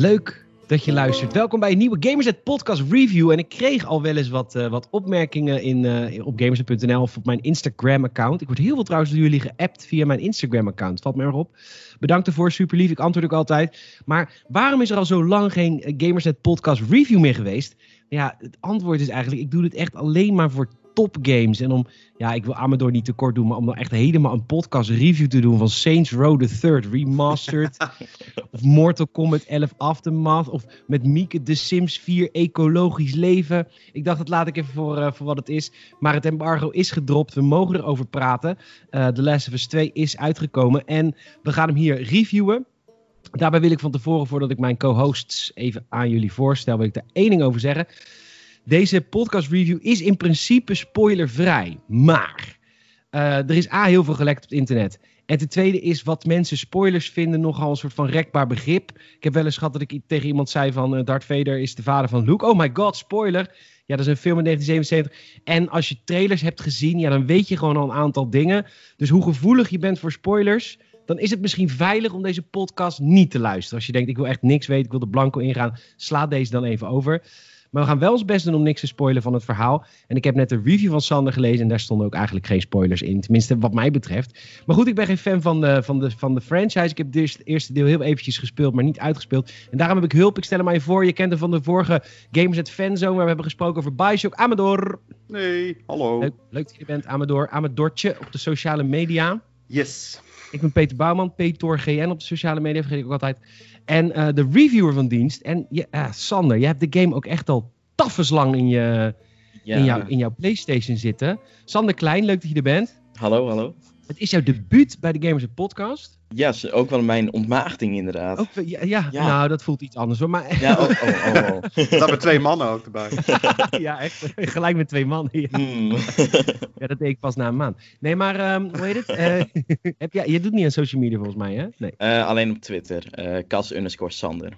Leuk dat je luistert. Welkom bij een nieuwe Gamerset Podcast Review. En ik kreeg al wel eens wat, uh, wat opmerkingen in, uh, op Gamerset.nl of op mijn Instagram-account. Ik word heel veel trouwens door jullie geappt via mijn Instagram-account. Valt me erg op. Bedankt ervoor, super lief. Ik antwoord ook altijd. Maar waarom is er al zo lang geen Gamerset Podcast Review meer geweest? Ja, het antwoord is eigenlijk, ik doe dit echt alleen maar voor topgames. En om, ja, ik wil Amador niet tekort doen, maar om dan echt helemaal een podcast review te doen van Saints Row the Third Remastered. of Mortal Kombat 11 Aftermath. Of met Mieke The Sims 4 Ecologisch Leven. Ik dacht, dat laat ik even voor, uh, voor wat het is. Maar het embargo is gedropt. We mogen erover praten. Uh, The Last of Us 2 is uitgekomen. En we gaan hem hier reviewen. Daarbij wil ik van tevoren, voordat ik mijn co-hosts even aan jullie voorstel, wil ik daar één ding over zeggen. Deze podcast review is in principe spoilervrij. Maar uh, er is A, heel veel gelekt op het internet. En ten tweede is wat mensen spoilers vinden nogal een soort van rekbaar begrip. Ik heb wel eens gehad dat ik tegen iemand zei van uh, Darth Vader is de vader van Luke. Oh my god, spoiler. Ja, dat is een film in 1977. En als je trailers hebt gezien, ja, dan weet je gewoon al een aantal dingen. Dus hoe gevoelig je bent voor spoilers, dan is het misschien veilig om deze podcast niet te luisteren. Als je denkt, ik wil echt niks weten, ik wil de blanco ingaan, sla deze dan even over. Maar we gaan wel ons best doen om niks te spoilen van het verhaal. En ik heb net de review van Sander gelezen en daar stonden ook eigenlijk geen spoilers in. Tenminste, wat mij betreft. Maar goed, ik ben geen fan van de, van de, van de franchise. Ik heb het eerste deel heel eventjes gespeeld, maar niet uitgespeeld. En daarom heb ik hulp. Ik stel hem aan je voor. Je kent hem van de vorige Gamers at Fanzone, waar we hebben gesproken over Bioshock. Amador. Nee, hallo. Leuk, leuk dat je bent, Amador. Amadortje op de sociale media. Yes. Ik ben Peter Bouwman, Peter GN op de sociale media, vergeet ik ook altijd. En uh, de reviewer van dienst. En ja, Sander, je hebt de game ook echt al taffeslang in, je, ja. in, jou, in jouw PlayStation zitten. Sander Klein, leuk dat je er bent. Hallo, hallo. Het is jouw debuut bij de Gamers Podcast. Ja, ook wel mijn ontmaagding inderdaad. Ook, ja, ja, ja, nou dat voelt iets anders hoor. Maar... Ja, oh, oh, oh, oh. Dat met twee mannen ook erbij. ja, echt. Gelijk met twee mannen. Ja, mm. ja dat deed ik pas na een maand. Nee, maar um, hoe heet het? Uh, heb je, je doet niet aan social media volgens mij, hè? Nee. Uh, alleen op Twitter. Uh, Cas underscore Sander.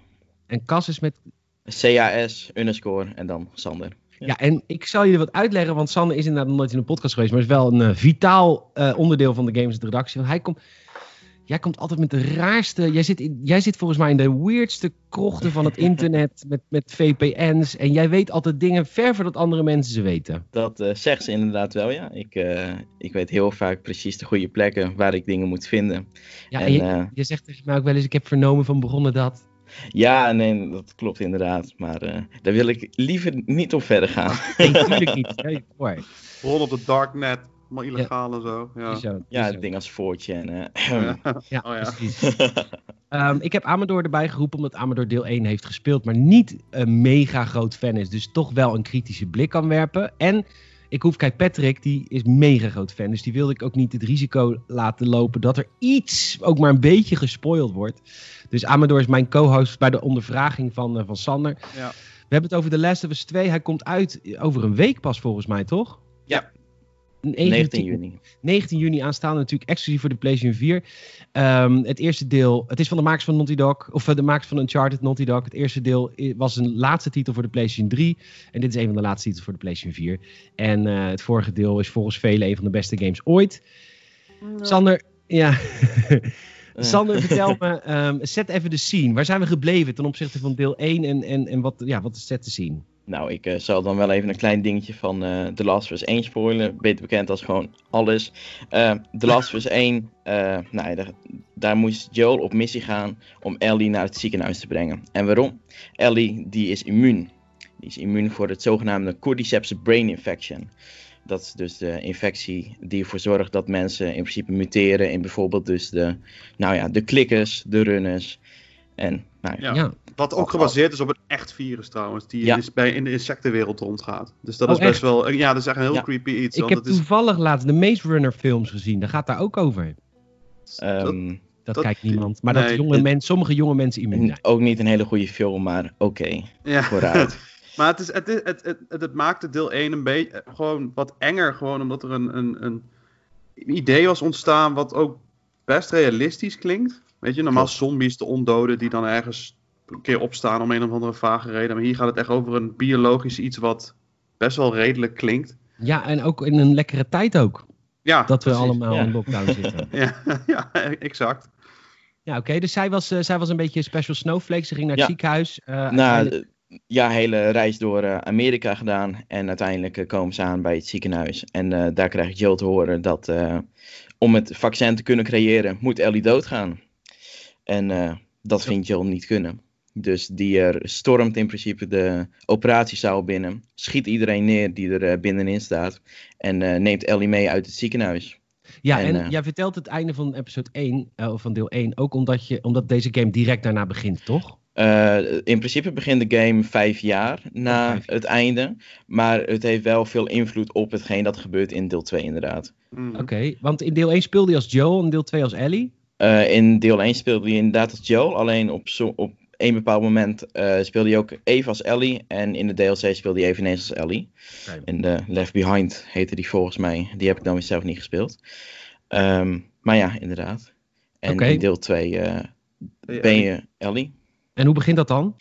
En Cas is met... CAS underscore en dan Sander. Ja. en ik zal je wat uitleggen, want Sander is inderdaad nog nooit in een podcast geweest, maar is wel een uh, vitaal uh, onderdeel van de Games redactie. Want hij komt, jij komt altijd met de raarste, jij zit, in, jij zit volgens mij in de weirdste krochten van het internet met, met VPN's en jij weet altijd dingen ver voordat andere mensen ze weten. Dat uh, zegt ze inderdaad wel, ja. Ik, ik weet heel vaak precies de goede plekken waar ik dingen moet vinden. Ja, en, en je, je zegt tegen mij ook wel eens, ik heb vernomen van begonnen dat... Ja, nee, dat klopt inderdaad. Maar uh, daar wil ik liever niet op verder gaan. Natuurlijk niet. Nee, Rol op het darknet, maar illegaal ja. en zo. Ja, zo, ja het ding als voortje. En, uh, ja, ja, oh, ja. precies. um, ik heb Amador erbij geroepen omdat Amador deel 1 heeft gespeeld, maar niet een mega groot fan is. Dus toch wel een kritische blik kan werpen. En ik hoef, kijk, Patrick, die is mega groot fan. Dus die wilde ik ook niet het risico laten lopen dat er iets, ook maar een beetje gespoild wordt. Dus Amador is mijn co-host bij de ondervraging van, uh, van Sander. Ja. We hebben het over The Last of Us 2. Hij komt uit over een week pas volgens mij, toch? Ja. 19, 19 juni. 19 juni aanstaande natuurlijk exclusief voor de PlayStation 4. Um, het eerste deel, het is van de makers van Naughty Dog, of de makers van Uncharted Naughty Dog. Het eerste deel was een laatste titel voor de PlayStation 3. En dit is een van de laatste titels voor de PlayStation 4. En uh, het vorige deel is volgens velen een van de beste games ooit. Sander, ja... Sander, vertel me, um, zet even de scene. Waar zijn we gebleven ten opzichte van deel 1 en, en, en wat, ja, wat is set te zien? Nou, ik uh, zal dan wel even een klein dingetje van uh, The Last of Us 1 spoilen. Beter bekend als gewoon alles. Uh, The Last of Us 1, nou, daar, daar moest Joel op missie gaan om Ellie naar het ziekenhuis te brengen. En waarom? Ellie, die is immuun. Die is immuun voor het zogenaamde Cordyceps Brain Infection. Dat is dus de infectie die ervoor zorgt dat mensen in principe muteren in bijvoorbeeld dus de, nou ja, de klikkers, de runners. En, nou ja. ja. Wat ook gebaseerd is op een echt virus trouwens, die ja. dus bij, in de insectenwereld rondgaat. Dus dat oh, is best echt? wel, ja, dat is echt een heel Ja. creepy iets. Ik want heb het is, toevallig laatst de Maze Runner films gezien. Daar gaat daar ook over. ehm, Dat, Dat- kijkt niemand. Maar dat jonge sommige jonge mensen immuun zijn. ook niet een hele goede film, maar oké. ja. Vooruit. maar het, is, het, is, het, het, het, het maakte deel 1 een beetje eh, gewoon wat enger, gewoon omdat er een, een, een idee was ontstaan wat ook best realistisch klinkt. Weet je, normaal zombies, de ondoden die dan ergens een keer opstaan om een of andere vage reden. Maar hier gaat het echt over een biologisch iets wat best wel redelijk klinkt. Ja, en ook in een lekkere tijd ook. Ja, Dat we precies. allemaal ja. in lockdown zitten. Ja, ja, exact. Ja, oké. Dus zij was, eh, zij was een beetje special snowflake. Ze ging naar het Ja. ziekenhuis. eh, Na uiteindelijk- eh, ja, hele reis door eh, Amerika gedaan. En uiteindelijk komen ze aan bij het ziekenhuis. En eh, daar krijgt Jill te horen dat eh, om het vaccin te kunnen creëren, moet Ellie doodgaan. En eh, dat vindt Jill niet kunnen. Dus die er stormt in principe de operatiezaal binnen. Schiet iedereen neer die er eh, binnenin staat. En eh, neemt Ellie mee uit het ziekenhuis. ja, en, en eh, jij vertelt het einde van episode 1, eh, of van deel 1, ook omdat, je, omdat deze game direct daarna begint, toch? Eh, in principe begint de game vijf jaar na vijf jaar. het einde. Maar het heeft wel veel invloed op hetgeen dat gebeurt in deel 2 inderdaad. Mhm. Oké, want in deel 1 speelde je als Joel en deel 2 als Ellie. Eh, in deel 1 speelde hij inderdaad als Joel. Alleen op, zo, op een bepaald moment eh, speelde hij ook even als Ellie. En in de DLC speelde hij eveneens als Ellie. En de Left Behind heette die volgens mij. Die heb ik dan weer zelf niet gespeeld. Ehm, maar ja, inderdaad. En in deel 2 eh, ben je Ellie. En hoe begint dat dan?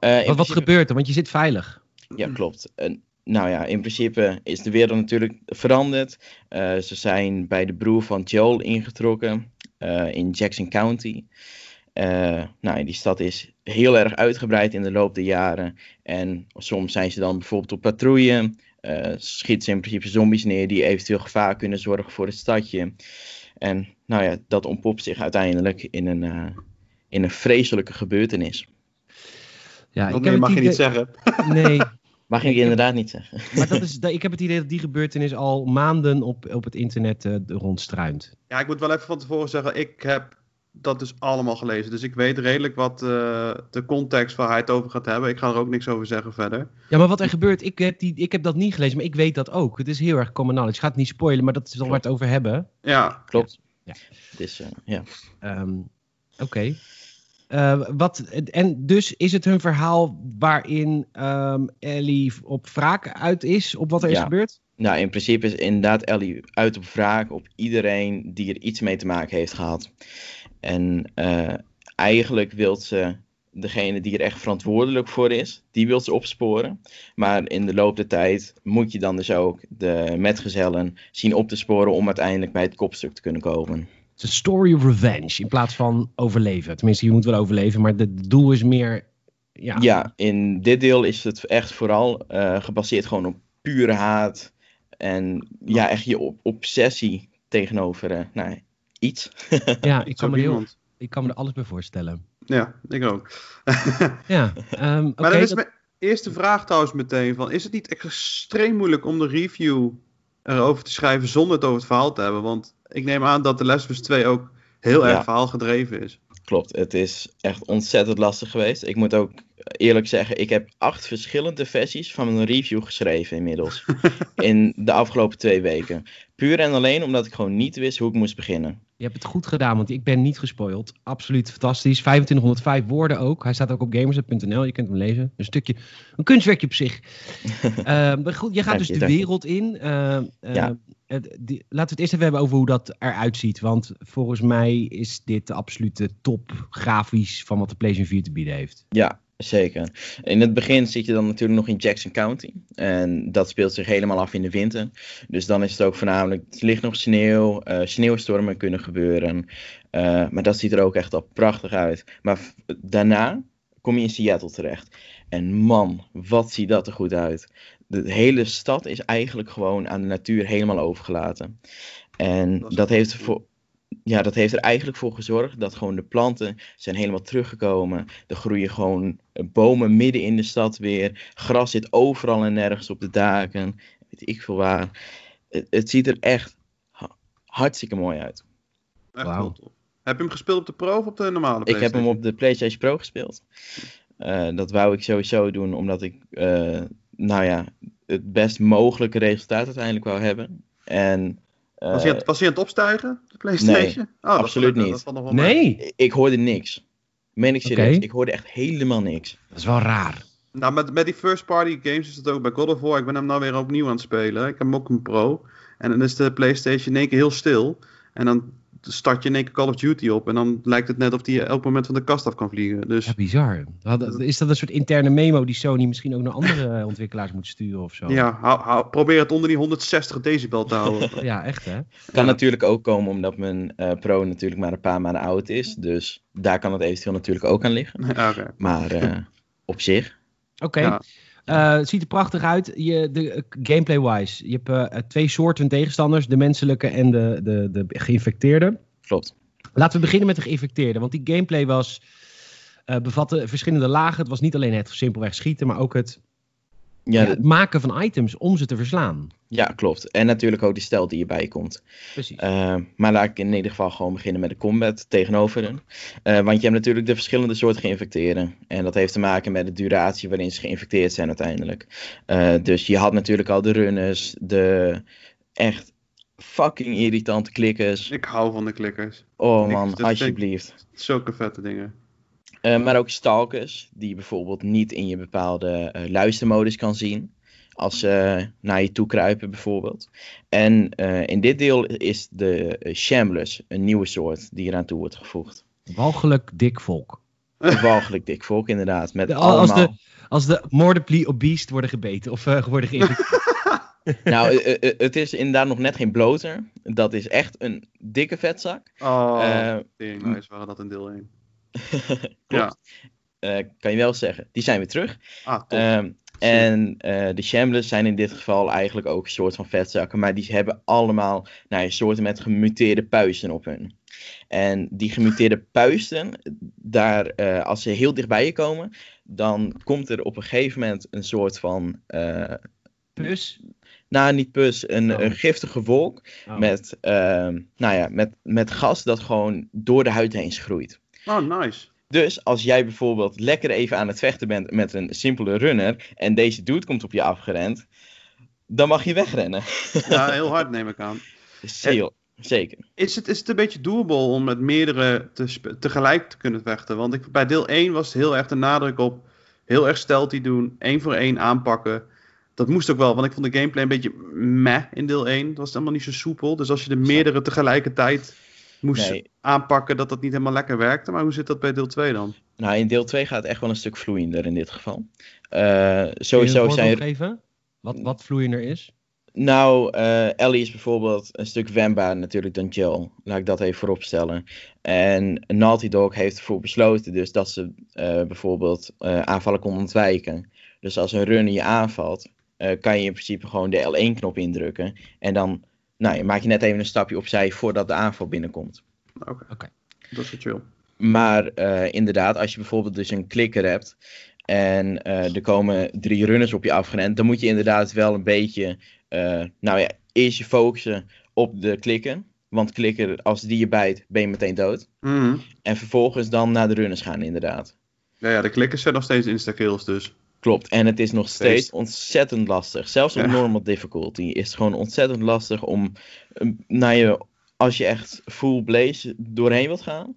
Eh, in Wat, wat principe- gebeurt er? Want je zit veilig. Ja, klopt. En, nou ja, in principe is de wereld natuurlijk veranderd. Eh, ze zijn bij de broer van Joel ingetrokken eh, in Jackson County. Eh, nou, die stad is heel erg uitgebreid in de loop der jaren. En soms zijn ze dan bijvoorbeeld op patrouille. eh schieten ze in principe zombies neer die eventueel gevaar kunnen zorgen voor het stadje. En nou ja, dat ontpopt zich uiteindelijk in een, eh, in een vreselijke gebeurtenis. Ja, meer mag je niet zeggen. Nee, Mag ik inderdaad niet zeggen. maar dat is, dat- ik heb het idee dat die gebeurtenis al maanden op, op het internet eh, rondstruint. Ja, ik moet wel even van tevoren zeggen, ik heb dat dus allemaal gelezen. Dus ik weet redelijk wat eh, de context waar hij het over gaat hebben. Ik ga er ook niks over zeggen verder. Ja, maar wat er gebeurt, ik heb, die, ik heb dat niet gelezen, maar ik weet dat ook. Het is heel erg common knowledge. Ik ga het niet spoilen, maar dat is wel waar we het over hebben. Ja, Klopt. Ja. Dus eh, ja. Ehm, Oké. Eh, wat en dus is het hun verhaal waarin ehm, Ellie op wraak uit is op wat er is gebeurd? Nou, in principe is inderdaad Ellie uit op wraak op iedereen die er iets mee te maken heeft gehad. En eh, eigenlijk wil ze degene die er echt verantwoordelijk voor is, die wil ze opsporen. Maar in de loop der tijd moet je dan dus ook de metgezellen zien op te sporen om uiteindelijk bij het kopstuk te kunnen komen. Het is een story of revenge in plaats van overleven. Tenminste, je moet wel overleven, maar het doel is meer. Ja, Ja, in dit deel is het echt vooral eh, gebaseerd gewoon op pure haat. En ja, echt je op- obsessie tegenover eh, nou, iets. ja ik, kan me er heel, iemand. ik kan me er alles bij voorstellen. Ja, ik ook. Ja, ehm, oké. maar dan is dat- mijn eerste vraag trouwens meteen van, is het niet extreem moeilijk om de review erover te schrijven zonder het over het verhaal te hebben? Want ik neem aan dat of Us 2 ook heel Ja. erg verhaalgedreven is. Klopt, het is echt ontzettend lastig geweest. Ik moet ook eerlijk zeggen, ik heb acht verschillende versies van een review geschreven inmiddels. in de afgelopen twee weken. Puur en alleen omdat ik gewoon niet wist hoe ik moest beginnen. Je hebt het goed gedaan, want ik ben niet gespoild. Absoluut fantastisch. 2505 woorden ook. Hij staat ook op gamers.nl. Je kunt hem lezen. Een stukje, een kunstwerkje op zich. Ehm, maar goed, je gaat Dank dus je, de je. wereld in. Ja. die- laten we het eerst even hebben over hoe dat eruit ziet. Want volgens mij is dit de absolute top grafisch van wat de PlayStation 4 te bieden heeft. Ja, zeker. In het begin zit je dan natuurlijk nog in Jackson County. En dat speelt zich helemaal af in de winter. Dus dan is het ook voornamelijk, er ligt nog sneeuw, eh, sneeuwstormen kunnen gebeuren. Eh, maar dat ziet er ook echt al prachtig uit. Maar daarna kom je in Seattle terecht. En man, wat ziet dat er goed uit. De hele stad is eigenlijk gewoon aan de natuur helemaal overgelaten. En Dat dat heeft, cool. Ja, dat heeft er eigenlijk voor gezorgd dat gewoon de planten zijn helemaal teruggekomen. Er groeien gewoon eh, bomen midden in de stad weer. Gras zit overal en nergens op de daken. Weet ik veel waar. Het, het ziet er echt ha- hartstikke mooi uit. Echt tof. Heb je hem gespeeld op de Pro of op de normale Ik heb hem PlayStation? op de PlayStation Pro gespeeld. Eh, dat wou ik sowieso doen, omdat ik, eh, nou ja, het best mogelijke resultaat uiteindelijk wou hebben. En Was, hij aan, was hij aan het opstijgen, de PlayStation? Oh, absoluut niet. Dat mee. Nee, ik hoorde niks. Meen ik serieus, ik hoorde echt helemaal niks. dat is wel raar. Nou, met, met die first party games is het ook bij God of War. Ik ben hem nou weer opnieuw aan het spelen. Ik heb hem ook een Pro. En dan is de PlayStation in één keer heel stil. En dan start je in één keer Call of Duty op. En dan lijkt het net of die elk moment van de kast af kan vliegen. Dus Ja, bizar. Is dat een soort interne memo die Sony misschien ook naar andere ontwikkelaars moet sturen of zo? ja, hou- hou- probeer het onder die 160 decibel te houden. Ja, echt hè? Kan Ja. natuurlijk ook komen omdat mijn eh, Pro natuurlijk maar een paar maanden oud is. Dus daar kan het eventueel natuurlijk ook aan liggen. Ja. Maar eh, op zich, Oké. Ja. Eh, het ziet er prachtig uit. Je, de, eh, gameplay-wise. Je hebt eh, twee soorten tegenstanders. De menselijke en de, de, de geïnfecteerde. klopt. Laten we beginnen met de geïnfecteerde. Want die gameplay was, bevatte verschillende lagen. Het was niet alleen het simpelweg schieten, maar ook het, Ja, het maken van items om ze te verslaan. ja, klopt. En natuurlijk ook de stijl die erbij komt. Precies. Eh, maar laat ik in ieder geval gewoon beginnen met de combat tegenover hen. Eh, want je hebt natuurlijk de verschillende soorten geïnfecteerden. En dat heeft te maken met de duratie waarin ze geïnfecteerd zijn uiteindelijk. Eh, dus je had natuurlijk al de runners, de echt fucking irritante klikkers. Ik hou van de klikkers. Oh man, alsjeblieft. Zulke vette dingen. Eh, maar ook stalkers, die je bijvoorbeeld niet in je bepaalde eh, luistermodus kan zien. Als ze naar je toe kruipen bijvoorbeeld. En eh, in dit deel is de Shamblers een nieuwe soort die eraan toe wordt gevoegd. Walgelijk dik volk. Een walgelijk dik volk inderdaad. Met De- als, allemaal... de, als de morbidly obese worden gebeten of eh, worden geïnfecteerd. Nou, het is inderdaad nog net geen bloter. Dat is echt een dikke vetzak. Oh, tering nice waren dat in deel 1. Klopt. Eh, kan je wel zeggen. Die zijn weer terug. Ah. Ehm, en eh, de Shamblers zijn in dit geval eigenlijk ook een soort van vetzakken. Maar die hebben allemaal nou, ja, soorten met gemuteerde puisten op hun. En die gemuteerde puisten, daar, eh, als ze heel dichtbij je komen, dan komt er op een gegeven moment een soort van, eh, Pus. nou niet pus, een, Oh. een giftige wolk Oh. met, ehm, nou ja, met, met gas dat gewoon door de huid heen schroeit. Oh, nice. Dus als jij bijvoorbeeld lekker even aan het vechten bent met een simpele runner en deze dude komt op je afgerend, dan mag je wegrennen. Ja, heel hard neem ik aan. Zeker. Zeker. Is het, is het een beetje doable om met meerdere te tegelijk te kunnen vechten? Want ik, bij deel 1 was het heel erg de nadruk op heel erg stealthy doen, één voor één aanpakken. Dat moest ook wel, want ik vond de gameplay een beetje meh in deel 1. Dat was allemaal niet zo soepel. Dus als je de meerdere tegelijkertijd moest Nee. aanpakken, dat dat niet helemaal lekker werkte. Maar hoe zit dat bij deel 2 dan? Nou, in deel 2 gaat het echt wel een stuk vloeiender in dit geval. Eh, Kun je een sowieso zijn geven? Wat, wat vloeiender is? Nou, eh, Ellie is bijvoorbeeld een stuk wendbaar natuurlijk dan Jill. Laat ik dat even vooropstellen. En Naughty Dog heeft ervoor besloten dus dat ze eh, bijvoorbeeld eh, aanvallen kon ontwijken. Dus als een runner je aanvalt, eh, kan je in principe gewoon de L1-knop indrukken. En dan nou, je maak je net even een stapje opzij voordat de aanval binnenkomt. Oké. Oké. Dat is wel chill. Maar eh, inderdaad, als je bijvoorbeeld dus een klikker hebt en eh, er komen drie runners op je afgerend, dan moet je inderdaad wel een beetje, eh, nou ja, eerst je focussen op de klikker. Want klikker, als die je bijt, ben je meteen dood. Mhm. En vervolgens dan naar de runners gaan, inderdaad. Ja, ja, de klikkers zijn nog steeds insta-kills dus. Klopt, en het is nog steeds ontzettend lastig. Zelfs op Ja. normal difficulty is het gewoon ontzettend lastig om, eh, naar je, als je echt full blaze doorheen wilt gaan,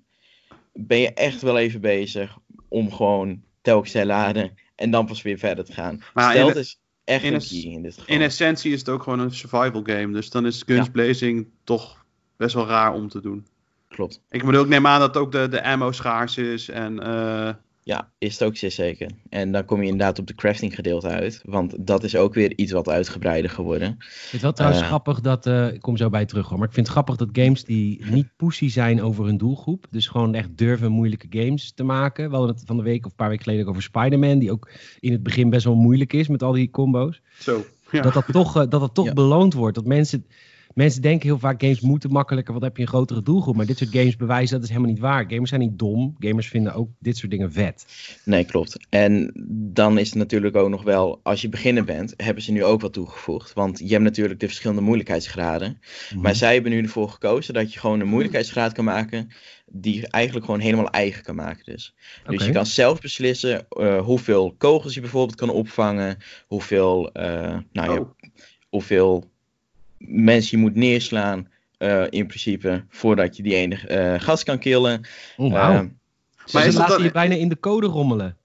ben je echt wel even bezig om gewoon telkens te herladen en dan pas weer verder te gaan. Maar Stelt in- is echt in een in dit geval. In essentie is het ook gewoon een survival game. Dus dan is Guns Ja. Blazing toch best wel raar om te doen. Klopt. Ik bedoel, ik neem aan dat ook de, de ammo schaars is. En eh, Ja, is het ook zeer zeker. En dan kom je inderdaad op de crafting gedeelte uit, want dat is ook weer iets wat uitgebreider geworden. Ik vind het wel trouwens Eh. grappig dat, eh, ik kom zo bij terug hoor, maar ik vind het grappig dat games die niet pussy zijn over hun doelgroep, dus gewoon echt durven moeilijke games te maken. We hadden het van de week of een paar weken geleden ook over Spider-Man, die ook in het begin best wel moeilijk is met al die combo's. zo. Ja. Dat dat toch, eh, dat dat toch Ja. beloond wordt. Dat mensen, mensen denken heel vaak games moeten makkelijker, want dan heb je een grotere doelgroep. Maar dit soort games bewijzen dat is helemaal niet waar. Gamers zijn niet dom, gamers vinden ook dit soort dingen vet. Nee, klopt. En dan is het natuurlijk ook nog wel, als je beginner bent, hebben ze nu ook wat toegevoegd. Want je hebt natuurlijk de verschillende moeilijkheidsgraden. Maar zij hebben nu ervoor gekozen dat je gewoon een moeilijkheidsgraad kan maken die je eigenlijk gewoon helemaal eigen kan maken. Dus, dus je kan zelf beslissen eh, hoeveel kogels je bijvoorbeeld kan opvangen, hoeveel, eh, nou ja, Oh. hoeveel mensen je moet neerslaan eh, in principe voordat je die ene eh, gas kan killen. Oh. Eh, Ze Maar het laten dan- je bijna in de code rommelen.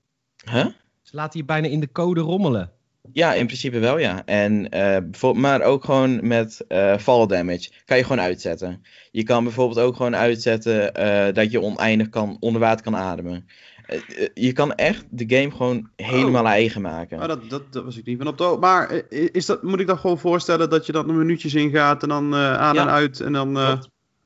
huh? Ze laten je bijna in de code rommelen. Ja, in principe wel, ja. En, eh, bijvoorbeeld, maar ook gewoon met eh, fall damage kan je gewoon uitzetten. Je kan bijvoorbeeld ook gewoon uitzetten eh, dat je oneindig kan, onder water kan ademen. Eh, eh, je kan echt de game gewoon helemaal eigen maken. Maar dat, dat, dat was ik niet van op de. Maar eh, is dat, moet ik dan gewoon voorstellen dat je dan een minuutjes ingaat en dan aan Ja. en uit en dan...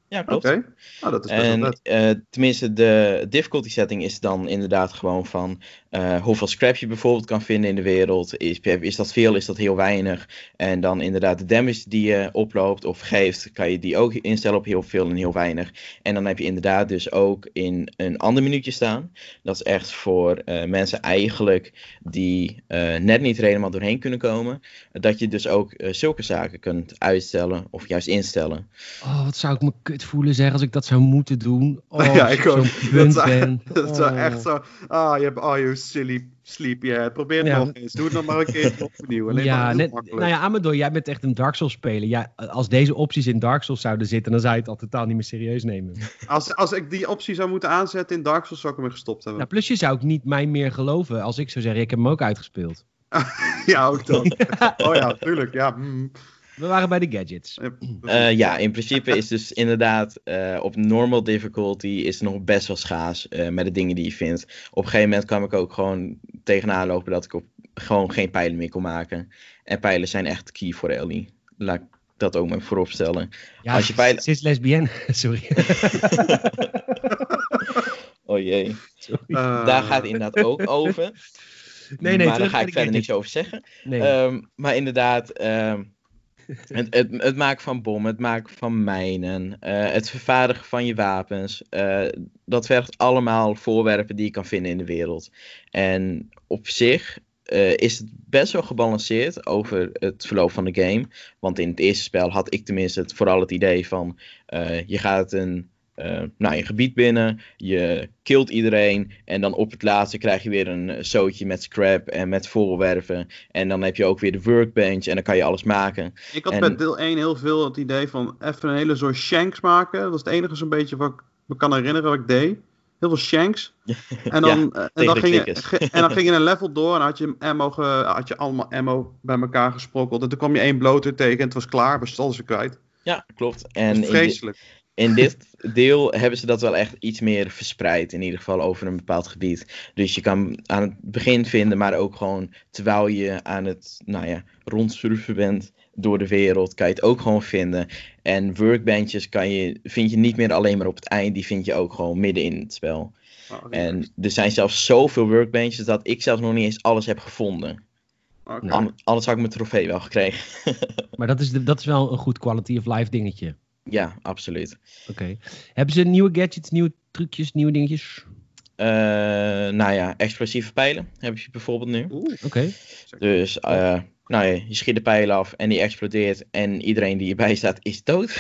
Ja, klopt. Oké, nou, dat is best En eh, tenminste, de difficulty setting is dan inderdaad gewoon van eh, hoeveel scrap je bijvoorbeeld kan vinden in de wereld. Is, is dat veel, is dat heel weinig? En dan inderdaad de damage die je oploopt of geeft, kan je die ook instellen op heel veel en heel weinig. En dan heb je inderdaad dus ook in een ander minuutje staan. Dat is echt voor eh, mensen eigenlijk die eh, net niet er helemaal doorheen kunnen komen. Dat je dus ook zulke zaken kunt uitstellen of juist instellen. Oh, wat zou ik me kut voelen zeg als ik dat zou moeten doen. Oh, Ja, ik ook. Dat zou- ben. Dat zou Oh. echt zo... Ah, je hebt... Oh, you silly sleepyhead. Probeer het Ja. nog eens. Doe het nog maar een keer opnieuw. Alleen maar Ja, net, makkelijk. nou ja, Amador, jij bent echt een Dark Souls speler. Ja, als deze opties in Dark Souls zouden zitten, dan zou je het al totaal niet meer serieus nemen. als, als ik die optie zou moeten aanzetten in Dark Souls, zou ik hem gestopt hebben. Nou, plus je zou ook niet mij meer geloven als ik zou zeggen, ik heb hem ook uitgespeeld. Ja, ook dan. Oh ja, tuurlijk. Ja. mm. We waren bij de gadgets. Ja, Eh, ja, in principe is dus inderdaad eh, op normal difficulty is het nog best wel schaars eh, met de dingen die je vindt. Op een gegeven moment kwam ik ook gewoon tegenaan lopen dat ik op, gewoon geen pijlen meer kon maken. En pijlen zijn echt key voor Ellie. Laat ik dat ook maar voorop stellen. Ja, Als je pijlen- Ze is lesbienne, sorry. Oh jee. sorry. Daar gaat het inderdaad ook over. Nee, nee, maar daar ga ik de verder niks over zeggen. Nee. Ehm, maar inderdaad, ehm, het, het, het maken van bommen, het maken van mijnen, eh, het vervaardigen van je wapens, eh, dat vergt allemaal voorwerpen die je kan vinden in de wereld. En op zich eh, is het best wel gebalanceerd over het verloop van de game. Want in het eerste spel had ik tenminste vooral het idee van je gaat een, eh, nou, een gebied binnen, je killt iedereen en dan op het laatste krijg je weer een eh, zootje met scrap en met voorwerpen. En dan heb je ook weer de workbench en dan kan je alles maken. Ik had En- bij deel 1 heel veel het idee van even een hele soort shanks maken. Dat was het enige zo'n beetje wat ik me kan herinneren wat ik deed. Heel veel shanks. En dan, eh, en dan, ging, je, en dan ging je een level door en had je, ammo ge- had je allemaal ammo bij elkaar gesprokkeld. En toen kwam je één bloter tegen en het was klaar, was alles weer kwijt. Ja, klopt. En vreselijk. In dit deel hebben ze dat wel echt iets meer verspreid, in ieder geval over een bepaald gebied. Dus je kan aan het begin vinden, maar ook gewoon terwijl je aan het, nou ja, rondsurfen bent door de wereld, kan je het ook gewoon vinden. En workbenches kan je, vind je niet meer alleen maar op het eind, die vind je ook gewoon midden in het spel. Oh, En er zijn zelfs zoveel workbenches dat ik zelfs nog niet eens alles heb gevonden. oké. An- anders had ik mijn trofee wel gekregen. Maar dat is, de, dat is wel een goed quality of life dingetje. Ja, absoluut. Oké. Hebben ze nieuwe gadgets, nieuwe trucjes, nieuwe dingetjes? Eh, nou ja, explosieve pijlen heb je bijvoorbeeld nu. Oeh, Oké. Dus eh, nou ja, je schiet de pijl af en die explodeert en iedereen die erbij staat is dood.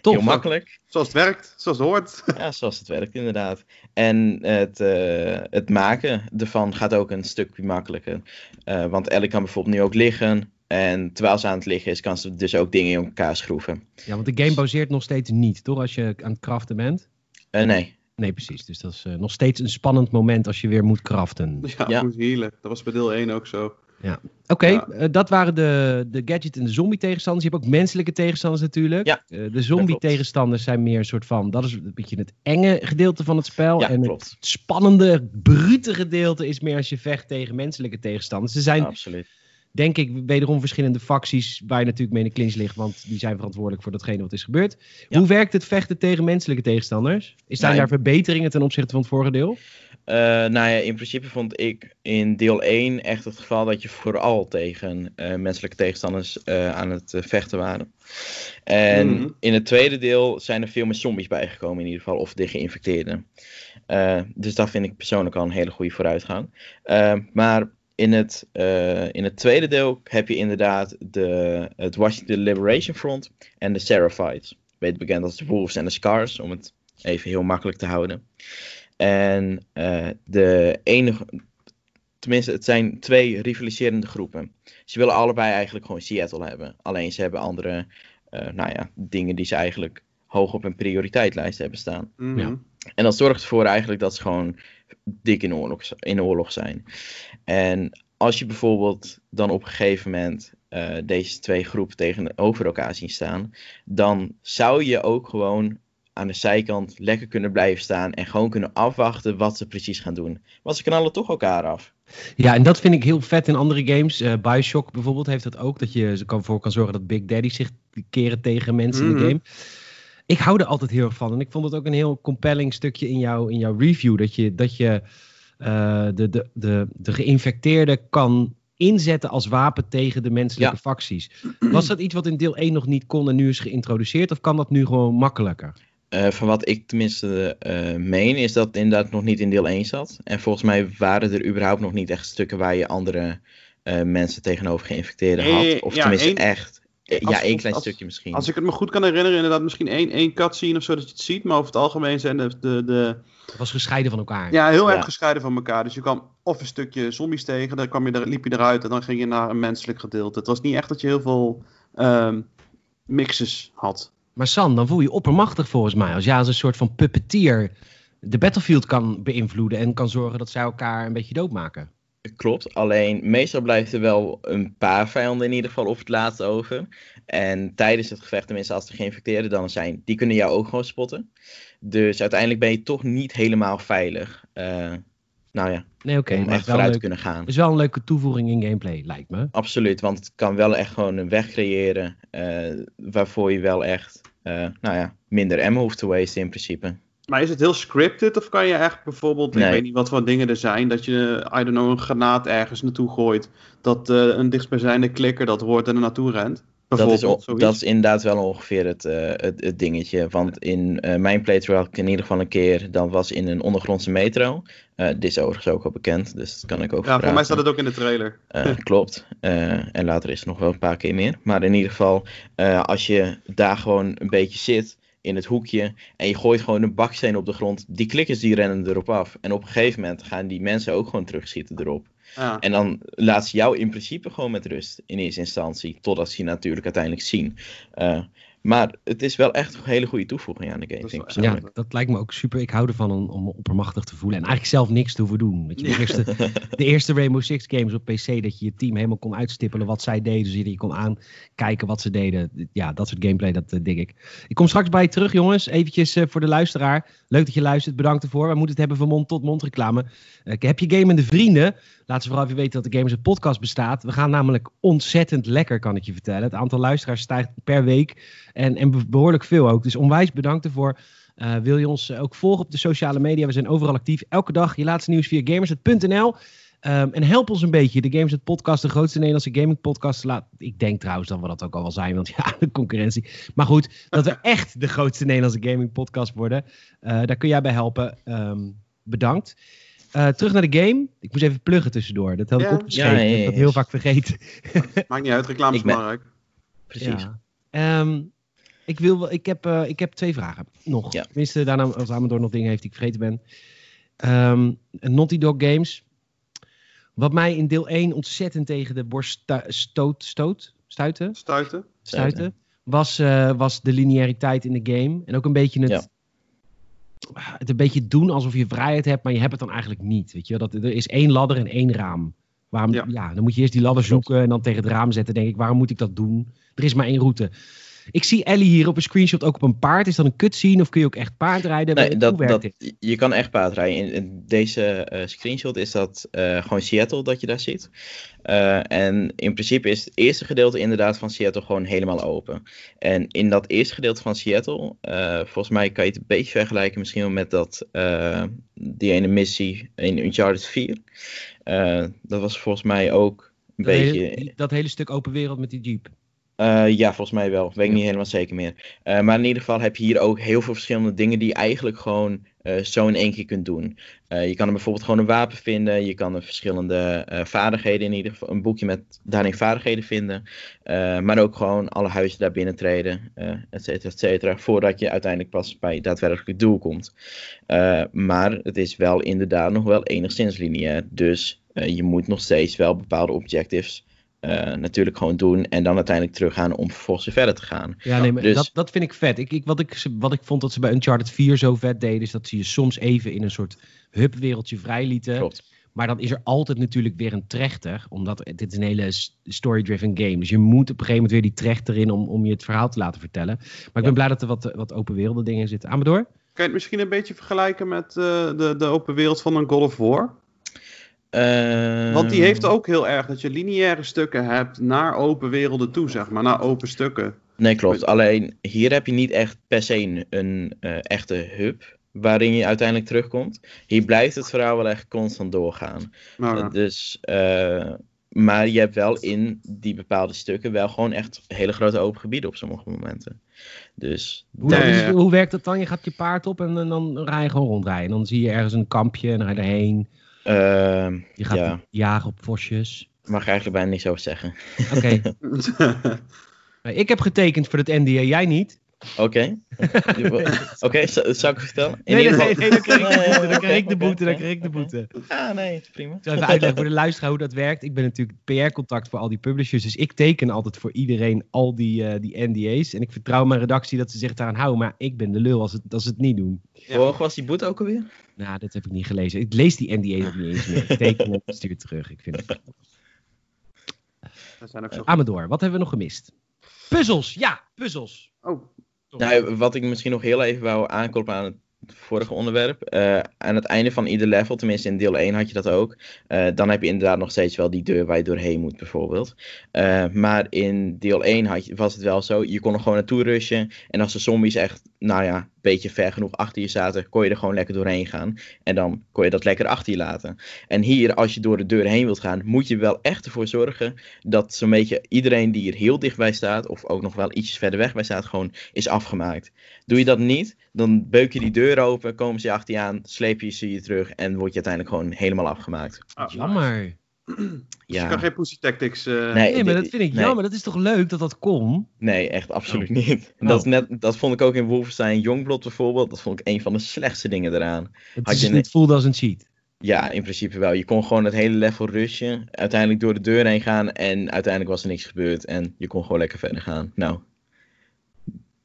Tof. Heel makkelijk. zoals het werkt, zoals het hoort. Ja, zoals het werkt inderdaad. En het, eh, het maken ervan gaat ook een stuk makkelijker. Eh, want Ellie kan bijvoorbeeld nu ook liggen. En terwijl ze aan het liggen is, kan ze dus ook dingen in elkaar schroeven. Ja, want de game baseert nog steeds niet, toch? Als je aan het craften bent. Eh, nee, Nee, precies. Dus dat is eh, nog steeds een spannend moment als je weer moet craften. Ja, Ja. moet healen. Dat was bij deel 1 ook zo. Oké, Ja. eh, dat waren de, de gadget en de zombie tegenstanders. Je hebt ook menselijke tegenstanders natuurlijk. Ja, Eh, de zombie tegenstanders zijn meer een soort van... Dat is een beetje het enge gedeelte van het spel. ja, en klopt. het spannende, brute gedeelte is meer als je vecht tegen menselijke tegenstanders. Ze zijn, Absoluut. Denk ik, wederom verschillende facties... waar je natuurlijk mee in de clinch ligt. Want die zijn verantwoordelijk voor datgene wat is gebeurd. Ja. Hoe werkt het vechten tegen menselijke tegenstanders? Is zijn Nou, daar verbeteringen ten opzichte van het vorige deel? Eh, nou ja, in principe vond ik in deel 1 echt het geval dat je vooral tegen eh, menselijke tegenstanders eh, aan het vechten waren. En Mhm. in het tweede deel zijn er veel meer zombies bijgekomen in ieder geval, of de geïnfecteerden. Eh, dus dat vind ik persoonlijk al een hele goede vooruitgang. Maar in het, eh, in het tweede deel heb je inderdaad de, het Washington Liberation Front en de Seraphites. Beter bekend als de Wolves en de Scars, om het even heel makkelijk te houden. En eh, de enige, tenminste, het zijn twee rivaliserende groepen. Ze willen allebei eigenlijk gewoon Seattle hebben. Alleen ze hebben andere, eh, nou ja, dingen die ze eigenlijk hoog op hun prioriteilijst hebben staan. Mhm. Ja. En dat zorgt ervoor eigenlijk dat ze gewoon dik in oorlog, in oorlog zijn. En als je bijvoorbeeld dan op een gegeven moment eh, deze twee groepen tegenover elkaar zien staan, dan zou je ook gewoon aan de zijkant lekker kunnen blijven staan en gewoon kunnen afwachten wat ze precies gaan doen. Want ze knallen toch elkaar af. Ja, en dat vind ik heel vet in andere games. Uh, Bioshock bijvoorbeeld heeft dat ook. Dat je ervoor kan zorgen dat Big Daddy zich keren tegen mensen in de Mhm. game. Ik hou er altijd heel erg van. En ik vond het ook een heel compelling stukje in, jouw in jouw review. Dat je, dat je eh, de, de, de, de geïnfecteerde kan inzetten als wapen tegen de menselijke Ja. facties. Was dat iets wat in deel 1 nog niet kon en nu is geïntroduceerd? Of kan dat nu gewoon makkelijker? Eh, van wat ik tenminste eh, meen, is dat het inderdaad nog niet in deel 1 zat. En volgens mij waren er überhaupt nog niet echt stukken waar je andere eh, mensen tegenover geïnfecteerden had. Of ja, tenminste één- echt. als- ja, één klein als- stukje misschien. Als ik het me goed kan herinneren, inderdaad misschien één, één cutscene of zo dat je het ziet. Maar over het algemeen zijn de, de, de Het was gescheiden van elkaar. ja, heel erg Ja. gescheiden van elkaar. Dus je kwam of een stukje zombies tegen, dan kwam je er, liep je eruit en dan ging je naar een menselijk gedeelte. Het was niet echt dat je heel veel ehm, mixes had. Maar San, dan voel je je oppermachtig volgens mij. Als jij als een soort van puppeteer de battlefield kan beïnvloeden en kan zorgen dat zij elkaar een beetje doodmaken. Klopt, alleen meestal blijft er wel een paar vijanden in ieder geval op het laatst over. En tijdens het gevecht, tenminste als er geïnfecteerden dan zijn, die kunnen jou ook gewoon spotten. Dus uiteindelijk ben je toch niet helemaal veilig. Eh, nou ja, Nee, oké. om echt vooruit leuk. te kunnen gaan. Het is wel een leuke toevoeging in gameplay, lijkt me. Absoluut, want het kan wel echt gewoon een weg creëren eh, waarvoor je wel echt, eh, nou ja, minder ammo hoeft te wasten in principe. Maar is het heel scripted of kan je echt bijvoorbeeld, ik weet niet wat voor dingen er zijn, dat je, I don't know, een granaat ergens naartoe gooit, dat eh, een dichtstbijzijnde klikker dat hoort en er naartoe rent? Dat is, dat is inderdaad wel ongeveer het, eh, het, het dingetje. Want in eh, mijn playthrough had ik in ieder geval een keer, dat was in een ondergrondse metro. Dit is overigens ook al bekend, dus dat kan ik ook Ja, voor mij staat het ook in de trailer. Klopt. En later is het nog wel een paar keer meer. Maar in ieder geval, als je daar gewoon een beetje zit in het hoekje en je gooit gewoon een baksteen op de grond, die klikkers die rennen erop af. En op een gegeven moment gaan die mensen ook gewoon terugschieten erop. En dan laat ze jou in principe gewoon met rust in eerste instantie, totdat ze je natuurlijk uiteindelijk zien. Eh, maar het is wel echt een hele goede toevoeging aan de game, Dat vind ik Ja, dat lijkt me ook super. Ik hou ervan om, om me oppermachtig te voelen. En eigenlijk zelf niks te hoeven doen. Weet je, de, eerste, de eerste Rainbow Six games op PC, dat je je team helemaal kon uitstippelen wat zij deden. Zodat je kon aankijken wat ze deden. Ja, dat soort gameplay, dat eh, dik ik. Ik kom straks bij je terug, jongens. Eventjes eh, voor de luisteraar. Leuk dat je luistert. Bedankt ervoor. We moeten het hebben van mond tot mond reclame. Eh, heb je gamende vrienden? Laat ze vooral even weten dat de Gamers het podcast bestaat. We gaan namelijk ontzettend lekker, kan ik je vertellen. Het aantal luisteraars stijgt per week. En, en be- behoorlijk veel ook. Dus onwijs bedankt ervoor. Eh, wil je ons eh, ook volgen op de sociale media? We zijn overal actief. Elke dag je laatste nieuws via gamers.nl. Ehm, en help ons een beetje. De Gamers Podcast, de grootste Nederlandse gaming podcast. Laat, ik denk trouwens dat we dat ook al wel zijn, want ja, de concurrentie. Maar goed, dat we echt de grootste Nederlandse gaming podcast worden. Eh, daar kun jij bij helpen. Ehm, bedankt. Eh, terug naar de game. Ik moest even pluggen tussendoor. Dat had ik Ja. opgeschreven. Ja, ja, ja, Ik heb dat ja. heel vaak vergeten. Maakt niet uit, reclame is Ik ben- belangrijk. Precies. Ja. Ehm, ik, wil, wel- ik, heb, eh, ik heb twee vragen nog. Ja. Tenminste, daarna als Amador nog dingen heeft die ik vergeten ben. Ehm, Naughty Dog Games. Wat mij in deel 1 ontzettend tegen de borst stoot, stoot, stuiten, Stuiten. stuiten was, eh, was de lineariteit in de game. En ook een beetje het, Ja. Het een beetje doen alsof je vrijheid hebt, maar je hebt het dan eigenlijk niet. Weet je? Dat, er is één ladder en één raam. Waarom, ja. Ja. dan moet je eerst die ladder zoeken en dan tegen het raam zetten. denk ik, waarom moet ik dat doen? Er is maar één route. Ik zie Ellie hier op een screenshot ook op een paard. Is dat een cutscene of kun je ook echt paardrijden? Nee, Hoe dat, dat, je kan echt paardrijden. In, in deze eh, screenshot is dat eh, gewoon Seattle dat je daar ziet. Eh, en in principe is het eerste gedeelte inderdaad van Seattle gewoon helemaal open. En in dat eerste gedeelte van Seattle, volgens mij kan je het een beetje vergelijken misschien wel met dat, die ene missie in Uncharted 4. Eh, dat was volgens mij ook een Dat beetje... hele, dat hele stuk open wereld met die jeep. Eh, ja, volgens mij wel. Weet ik niet helemaal zeker meer. Eh, maar in ieder geval heb je hier ook heel veel verschillende dingen die je eigenlijk gewoon eh, zo in één keer kunt doen. Je kan er bijvoorbeeld gewoon een wapen vinden. Je kan er verschillende vaardigheden in ieder geval, een boekje met daarin vaardigheden vinden. Maar ook gewoon alle huizen daar binnen treden, et cetera, et cetera. Voordat je uiteindelijk pas bij het daadwerkelijke doel komt. Maar het is wel inderdaad nog wel enigszins lineair. Dus je moet nog steeds wel bepaalde objectives eh, natuurlijk gewoon doen. En dan uiteindelijk teruggaan om vervolgens weer verder te gaan. Ja, nee, maar dus- dat, dat vind ik vet. Ik, ik, wat, ik, wat ik vond dat ze bij Uncharted 4 zo vet deden, is dat ze je soms even in een soort hubwereldje vrij lieten. Klopt. Maar dan is er altijd natuurlijk weer een trechter. Omdat dit is een hele story-driven game. Dus je moet op een gegeven moment weer die trechter in om, om je het verhaal te laten vertellen. Maar ik ben blij dat er wat, wat open werelden dingen zitten. Amador? Kan je het misschien een beetje vergelijken met eh, de, de open wereld van een God of War? Want die Ehm, heeft ook heel erg dat je lineaire stukken hebt naar open werelden toe, zeg maar. Naar open stukken. Nee, klopt. Alleen hier heb je niet echt per se een, een eh, echte hub waarin je uiteindelijk terugkomt. Hier blijft het verhaal wel echt constant doorgaan. Maar, Uh, dus, eh, maar je hebt wel in die bepaalde stukken wel gewoon echt hele grote open gebieden op sommige momenten. Dus Hoe, is- hoe werkt dat dan? Je gaat je paard op en, en dan rij je gewoon rondrijden. En dan zie je ergens een kampje en dan ga je erheen. Ehm, Je gaat ja, jagen op vosjes. mag ik eigenlijk bijna niks over zeggen. Oké. Ik heb getekend voor het NDA, jij niet. Oké. Oké, z- zal ik het vertellen? In Nee, ieder nee, nee, dan krijg ik de boete, dan Nee, krijg ik de boete. Ah, nee, is prima. Ik zal even uitleggen voor de luisteraar hoe dat werkt. Ik ben natuurlijk PR-contact voor al die publishers. Dus ik teken altijd voor iedereen al die, eh, die NDA's. En ik vertrouw mijn redactie dat ze zich daaraan houden. Maar ik ben de lul als, het, als ze het niet doen. Hoe hoog was die boete ook alweer? Nou, dat heb ik niet gelezen. Ik lees die NDA's ook niet eens meer. Ik teken en stuur het terug. Ik vind het... Dat zijn ook zo Amador, wat hebben we nog gemist? Puzzels, ja, puzzels. Oh, Nou, wat ik misschien nog heel even wou aankloppen aan het vorige onderwerp. eh, aan het einde van ieder level, tenminste in deel 1 had je dat ook. eh, dan heb je inderdaad nog steeds wel die deur waar je doorheen moet, bijvoorbeeld. Eh, maar in deel 1 had je, was het wel zo. Je kon er gewoon naartoe rushen. En als de zombies echt, nou ja, een beetje ver genoeg achter je zaten, kon je er gewoon lekker doorheen gaan. En dan kon je dat lekker achter je laten. En hier, als je door de deur heen wilt gaan, moet je wel echt ervoor zorgen dat zo'n beetje iedereen die er heel dichtbij staat, of ook nog wel ietsjes verder weg bij staat, gewoon is afgemaakt. Doe je dat niet, dan beuk je die deur open, komen ze achter je aan, sleep je ze je terug en word je uiteindelijk gewoon helemaal afgemaakt. ah, Jammer. Dus je Ja, kan geen Pussy Tactics... eh, Nee. Nee, maar dat vind ik nee. jammer. Dat is toch leuk dat dat kon? nee, echt absoluut Oh. niet. Oh. Dat, is net, dat vond ik ook in Wolfenstein Youngblood bijvoorbeeld, dat vond ik een van de slechtste dingen eraan. Het Had is je niet voelde als een cheat. Ja, in principe wel. Je kon gewoon het hele level rushen, uiteindelijk door de deur heen gaan en uiteindelijk was er niks gebeurd en je kon gewoon lekker verder gaan. Nou,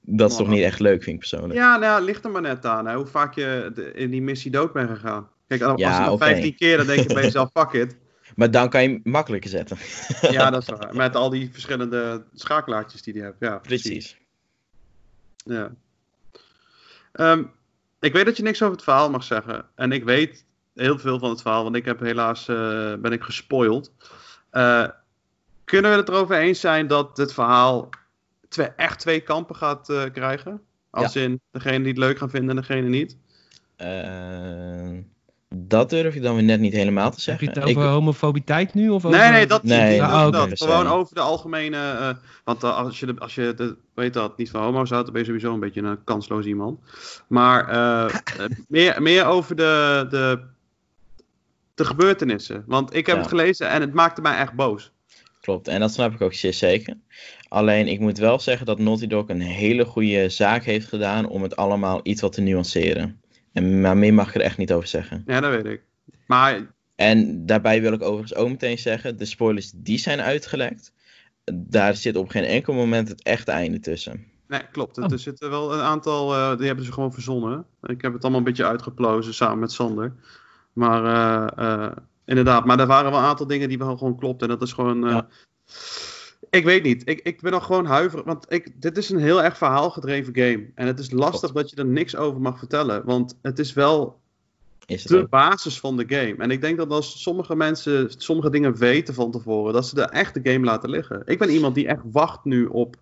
dat is toch Maar- niet echt leuk, vind ik persoonlijk. Ja, nou, ja, ligt er maar net aan hè, hoe vaak je in die missie dood bent gegaan. Kijk, als Ja, je dan oké. 15 keer, dan denk je bij jezelf, fuck it. Maar dan kan je hem makkelijker zetten. Ja, dat is waar. Met al die verschillende schakelaartjes die die hebt. Ja, Precies. Ja. Ehm, ik weet dat je niks over het verhaal mag zeggen. En ik weet heel veel van het verhaal, want ik heb helaas eh, ben ik gespoild. Eh, kunnen we het erover eens zijn dat het verhaal twee, echt twee kampen gaat eh, krijgen? Als in degene die het leuk gaan vinden en degene niet. Dat durf ik dan weer net niet helemaal te Heb zeggen. je het over Ik- homofobiteit nu? Of over... Nee, nee, dat Nee, niet dat. Gewoon over de algemene. eh, want eh, als je, de, als je de, weet dat, niet van homo's houdt, dan ben je sowieso een beetje een kansloos iemand. Maar eh, meer, meer over de, de, de gebeurtenissen. Want ik heb Ja. het gelezen en het maakte mij echt boos. Klopt, en dat snap ik ook zeer zeker. Alleen ik moet wel zeggen dat Naughty Dog een hele goede zaak heeft gedaan om het allemaal iets wat te nuanceren. En, maar meer mag ik er echt niet over zeggen. Ja, dat weet ik. Maar En daarbij wil ik overigens ook meteen zeggen, de spoilers die zijn uitgelekt, daar zit op geen enkel moment het echte einde tussen. nee, klopt. Oh. Er zitten wel een aantal, eh, die hebben ze gewoon verzonnen. Ik heb het allemaal een beetje uitgeplozen samen met Sander. Maar eh, eh, inderdaad, maar er waren wel een aantal dingen die wel gewoon klopten. En dat is gewoon. eh, Ja. Ik weet niet. Ik, ik ben nog gewoon huiverig. Want ik, dit is een heel erg verhaalgedreven game. En het is lastig dat je er niks over mag vertellen. Want het is wel Is het de ook? basis van de game. En ik denk dat als sommige mensen sommige dingen weten van tevoren, dat ze de echte game laten liggen. Ik ben iemand die echt wacht nu op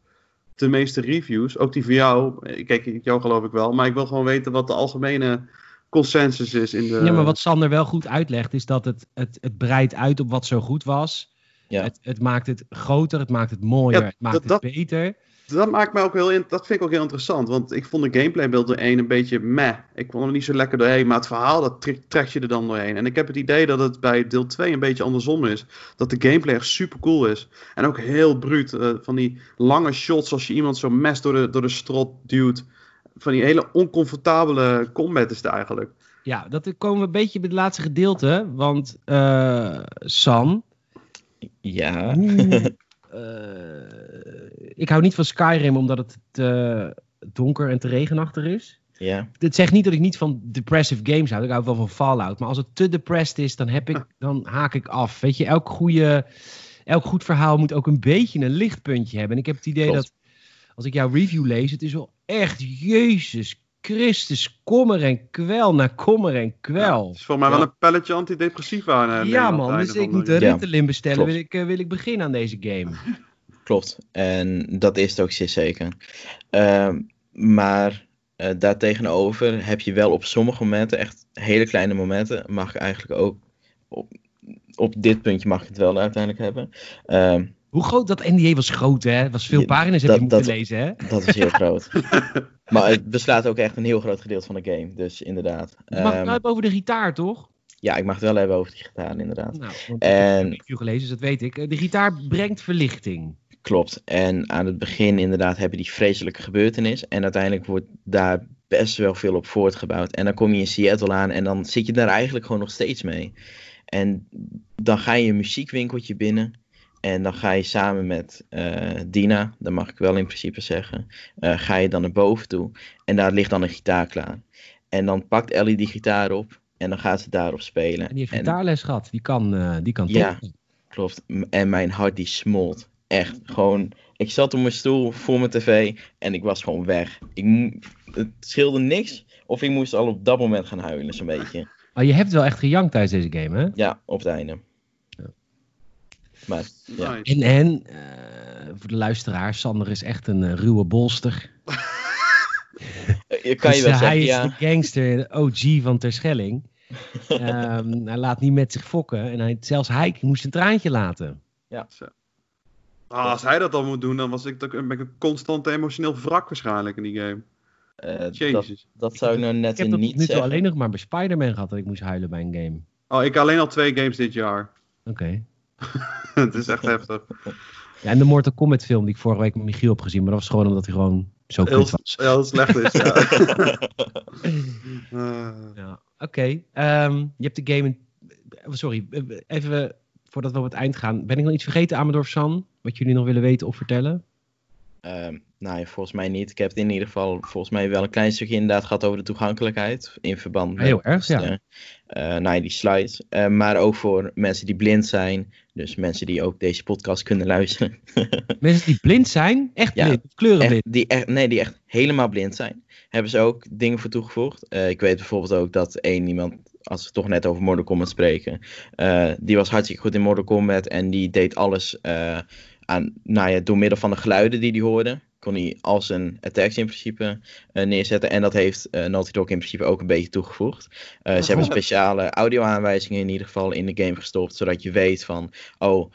de meeste reviews. Ook die voor jou. Kijk, jou geloof ik wel. Maar ik wil gewoon weten wat de algemene consensus is in de. Ja, maar wat Sander wel goed uitlegt, is dat het, het, het breidt uit op wat zo goed was. Ja. Het, het maakt het groter, het maakt het mooier, Ja, het maakt dat- het dat- beter. Dat maakt mij ook heel in- dat vind ik ook heel interessant. Want ik vond de gameplay beeld door één een beetje meh. Ik vond hem niet zo lekker doorheen. Maar het verhaal, dat trek, trekt je er dan doorheen. En ik heb het idee dat het bij deel 2 een beetje andersom is. Dat de gameplay echt super cool is. En ook heel bruut. eh, van die lange shots als je iemand zo mes door de, door de strot duwt. Van die hele oncomfortabele combat is het eigenlijk. Ja, dat komen we een beetje bij het laatste gedeelte. Want eh Sam, Ja. eh, ik hou niet van Skyrim omdat het te donker en te regenachtig is. Ja, Het zegt niet dat ik niet van depressive games houd. Ik hou wel van Fallout. Maar als het te depressed is, dan, heb ik, dan haak ik af. Weet je, elk, goede, elk goed verhaal moet ook een beetje een lichtpuntje hebben. En ik heb het idee Klopt. dat, als ik jouw review lees, het is wel echt Jezus Christus, kommer en kwel naar kommer en kwel. Het is voor mij Ja. wel een pelletje antidepressiva. eh, Ja, aan man, dus ik de- moet een Ja, Ritalin bestellen. Wil ik, eh, wil ik beginnen aan deze game? klopt. En dat is het ook zeer zeker. Ehm, maar eh daartegenover heb je wel op sommige momenten, echt hele kleine momenten, mag ik eigenlijk ook. Op, op dit puntje mag ik het wel uiteindelijk hebben. Hoe groot dat NDA was groot, hè? Was veel pagina's heb je moeten dat- lezen, hè? dat is heel groot. Maar het beslaat ook echt een heel groot gedeelte van de game. Dus inderdaad. Je mag het Ehm, wel hebben over de gitaar, toch? ja, ik mag het wel hebben over die gitaar, inderdaad. Nou, want ik heb En- een review gelezen, dus dat weet ik. Eh, De gitaar brengt verlichting. Klopt. En aan het begin inderdaad heb je die vreselijke gebeurtenis. En uiteindelijk wordt daar best wel veel op voortgebouwd. En dan kom je in Seattle aan en dan zit je daar eigenlijk gewoon nog steeds mee. En dan ga je een muziekwinkeltje binnen. En dan ga je samen met eh, Dina, dat mag ik wel in principe zeggen, eh, ga je dan naar boven toe. En daar ligt dan een gitaar klaar. En dan pakt Ellie die gitaar op en dan gaat ze daarop spelen. En die heeft En- gitaarles gehad. Die kan, eh die kan Ja. toch. Klopt. En mijn hart die smolt. Echt. Gewoon. Ik zat op mijn stoel voor mijn tv en ik was gewoon weg. Ik het scheelde niks. Of ik moest al op dat moment gaan huilen, zo'n beetje. Maar je hebt wel echt gejankt tijdens deze game, hè? Ja, op het einde. Maar ja. Nice. En, en eh, voor de luisteraar, Sander is echt een eh, ruwe bolster. Je kan je Dus, wel eh, zeggen, hij is ja. de gangster, de OG van Terschelling. Ehm, hij laat niet met zich fokken. En hij, zelfs hij moest een traantje laten. Ah, als hij dat al moet doen, dan was ik, ben ik een constant emotioneel wrak waarschijnlijk in die game. Eh, dat, Jezus. dat zou ik nou Ik net heb dat niet zeggen. alleen nog maar bij Spider-Man gehad dat ik moest huilen bij een game. Oh, ik alleen al twee games dit jaar. Oké. Het is echt heftig. Ja, en de Mortal Kombat film die ik vorige week met Michiel heb gezien. Maar dat was gewoon omdat hij gewoon zo Heel, kut was. heel slecht is, ja. Eh, Ja, oké. Ehm, je hebt de game... in- eh, Sorry, eh, even voordat we op het eind gaan. Ben ik nog iets vergeten, Amadorf San? Wat jullie nog willen weten of vertellen? Ehm, nou ja, volgens mij niet. Ik heb het in ieder geval volgens mij wel een klein stukje inderdaad gehad over de toegankelijkheid. In verband met Heel erg, ja. eh, nou ja, die slides. Eh, maar ook voor mensen die blind zijn. Dus mensen die ook deze podcast kunnen luisteren. Mensen die blind zijn, echt Ja, blind, kleurenblind. Echt, die echt, nee, die echt helemaal blind zijn. Hebben ze ook dingen voor toegevoegd. Eh, ik weet bijvoorbeeld ook dat één iemand, als we toch net over Mortal Kombat spreken. eh, die was hartstikke goed in Mortal Kombat. En die deed alles eh, aan, nou ja, door middel van de geluiden die hij hoorde. Kon hij al zijn attacks in principe eh, neerzetten. En dat heeft eh Naughty Dog in principe ook een beetje toegevoegd. Eh, ze hebben speciale audio-aanwijzingen in ieder geval in de game gestopt. Zodat je weet van, oh,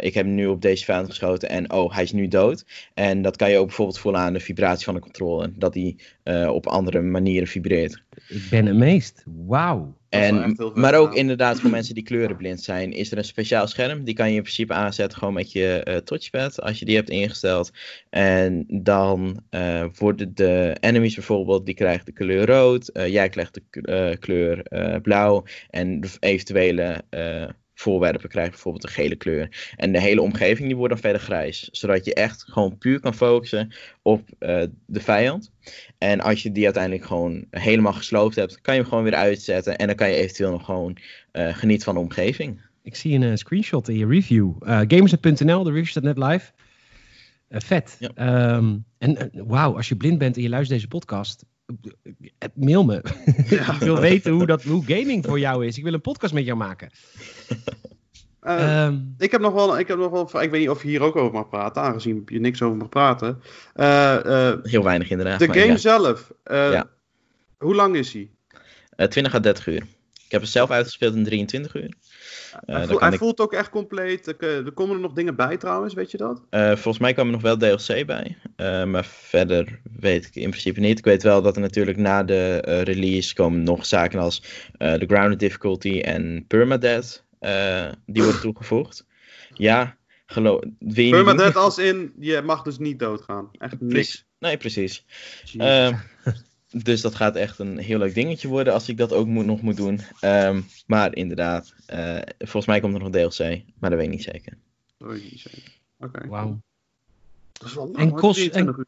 ik heb nu op deze vijand geschoten en oh, hij is nu dood. En dat kan je ook bijvoorbeeld voelen aan de vibratie van de controller. Dat die op andere manieren vibreert. Ik ben. Wauw. Dat is wel En, maar ook inderdaad voor mensen die kleurenblind zijn, is er een speciaal scherm. Die kan je in principe aanzetten gewoon met je eh, touchpad, als je die hebt ingesteld. En dan eh, worden de enemies bijvoorbeeld, die krijgen de kleur rood. eh, jij krijgt de eh, kleur eh, blauw. En de eventuele eh, voorwerpen krijgen bijvoorbeeld een gele kleur. En de hele omgeving die wordt dan verder grijs. Zodat je echt gewoon puur kan focussen op eh, de vijand. En als je die uiteindelijk gewoon helemaal gesloopt hebt, kan je hem gewoon weer uitzetten. En dan kan je eventueel nog gewoon eh, genieten van de omgeving. Ik zie een eh, screenshot in je review. Gamers.nl, de review staat net live. Vet. Ja. Ehm, en wauw, als je blind bent en je luistert deze podcast, mail me. ik wil weten hoe, dat, hoe gaming voor jou is. Ik wil een podcast met jou maken. eh, Ehm, ik heb nog wel, ik heb nog wel, ik weet niet of je hier ook over mag praten, aangezien je niks over mag praten. Eh, eh, Heel weinig inderdaad. de game ja. zelf, eh, Ja. hoe lang is hij? Eh, 20 à 30 uur. Ik heb het zelf uitgespeeld in 23 uur. Eh, hij ik- voelt ook echt compleet. Er, komen er nog dingen bij trouwens, weet je dat? Eh, volgens mij kwam er nog wel DLC bij. Eh, maar verder weet ik in principe niet. Ik weet wel dat er natuurlijk na de release komen nog zaken als de grounded difficulty en permadeath. die worden toegevoegd. Ja, geloof. Permadeath als in, je mag dus niet doodgaan. Echt niks. Nee, precies. Jezus. Dus dat gaat echt een heel leuk dingetje worden als ik dat ook moet, nog moet doen. Ehm, maar inderdaad, eh, volgens mij komt er nog DLC, maar dat weet ik niet zeker. Dat weet ik niet zeker. Oké. wauw. Dat is wel lang, En kost- 23 uur.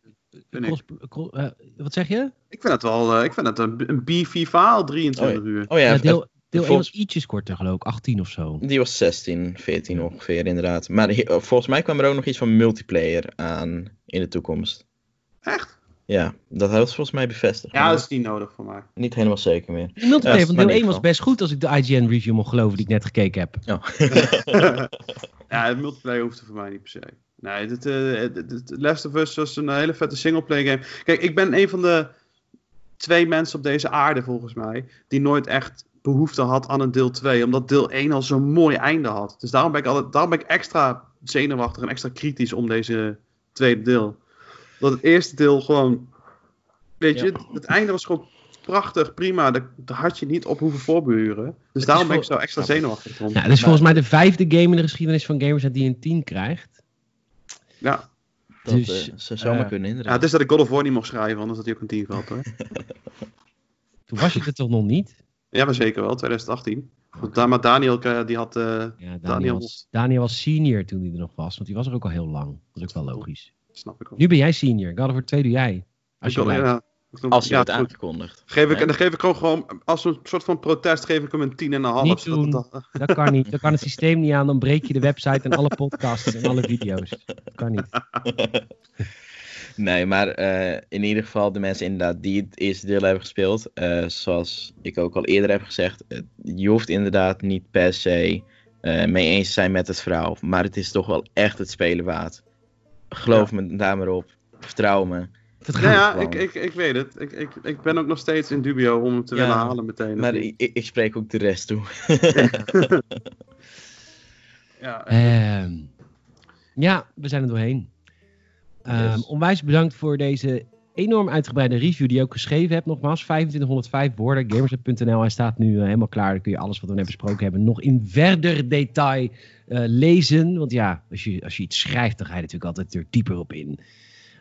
Vind ik. cross- cro- eh, wat zeg je? Ik vind het wel, eh, ik vind het een, een beefy verhaal, 23 uur. Oh ja, Ja, deel deel 1 volgens- was ietsjes korter geloof ik, 18 of zo. die was 16, 14 ongeveer inderdaad. Maar volgens mij kwam er ook nog iets van multiplayer aan in de toekomst. Echt? Ja, dat was volgens mij bevestigd. Ja, dat is niet nodig voor mij. Niet helemaal zeker meer. De multiplayer Ja, van maar deel in 1 ieder was best goed als ik de IGN review mocht geloven die ik net gekeken heb. ja, het multiplayer hoeft er voor mij niet per se. Nee, dit, eh, dit- dit- Last of Us was een hele vette singleplayer game. Kijk, ik ben een van de twee mensen op deze aarde, volgens mij, die nooit echt behoefte had aan een deel 2. Omdat deel 1 al zo'n mooi einde had. Dus daarom ben ik, altijd, daarom ben ik extra zenuwachtig en extra kritisch om deze tweede deel. Dat het eerste deel gewoon... Weet je, Ja. het, het einde was gewoon prachtig, prima. Daar, had je niet op hoeven voorbehuren. Dus daarom ben ik zo extra zenuwachtig om. Ja, dit is volgens mij de vijfde game in de geschiedenis van gamers die een 10 krijgt. Ja. Dat Dus, eh, zou zomaar eh, kunnen Ja, inderdaad. het is dat ik God of War niet mocht schrijven, anders had hij ook een 10 gehad hoor. Toen was je er toch nog niet? ja, maar zeker wel, 2018. Want daar, maar Daniel, eh, die had... eh, Ja, Daniel, Daniel was, Daniel was senior toen hij er nog was, want die was er ook al heel lang. Dat is ook wel logisch. Snap ik wel. Nu ben jij senior. God of War 2 doe jij. Als je wil- ja, wil- Als je ja, wordt goed. aangekondigd. Geef ik, Hè? dan geef ik gewoon, gewoon, als een soort van protest, geef ik hem een 10 en een half. Niet het doen. dan- Dat kan niet. Dat kan het systeem niet aan. Dan breek je de website en alle podcasts en alle video's. Dat kan niet. Nee, maar eh, in ieder geval de mensen inderdaad die het eerste deel hebben gespeeld. eh, zoals ik ook al eerder heb gezegd. eh, je hoeft inderdaad niet per se eh, mee eens te zijn met het verhaal. Maar het is toch wel echt het spelen waard. Geloof me daar maar op. Vertrouw me. Vertrouw Ja, me ja gewoon. ik, ik, ik weet het. Ik, ik, ik ben ook nog steeds in dubio om hem te Ja, willen halen meteen. Maar ik, ik spreek ook de rest toe. ja, Ehm, ja, we zijn er doorheen. Ehm, Yes. Onwijs bedankt voor deze enorm uitgebreide review die je ook geschreven hebt. Nogmaals, 2505 woorden, gamersnet.nl. Hij staat nu eh, helemaal klaar. Dan kun je alles wat we net besproken hebben nog in verder detail eh, lezen. Want ja, als je, als je iets schrijft, dan ga je natuurlijk altijd er dieper op in.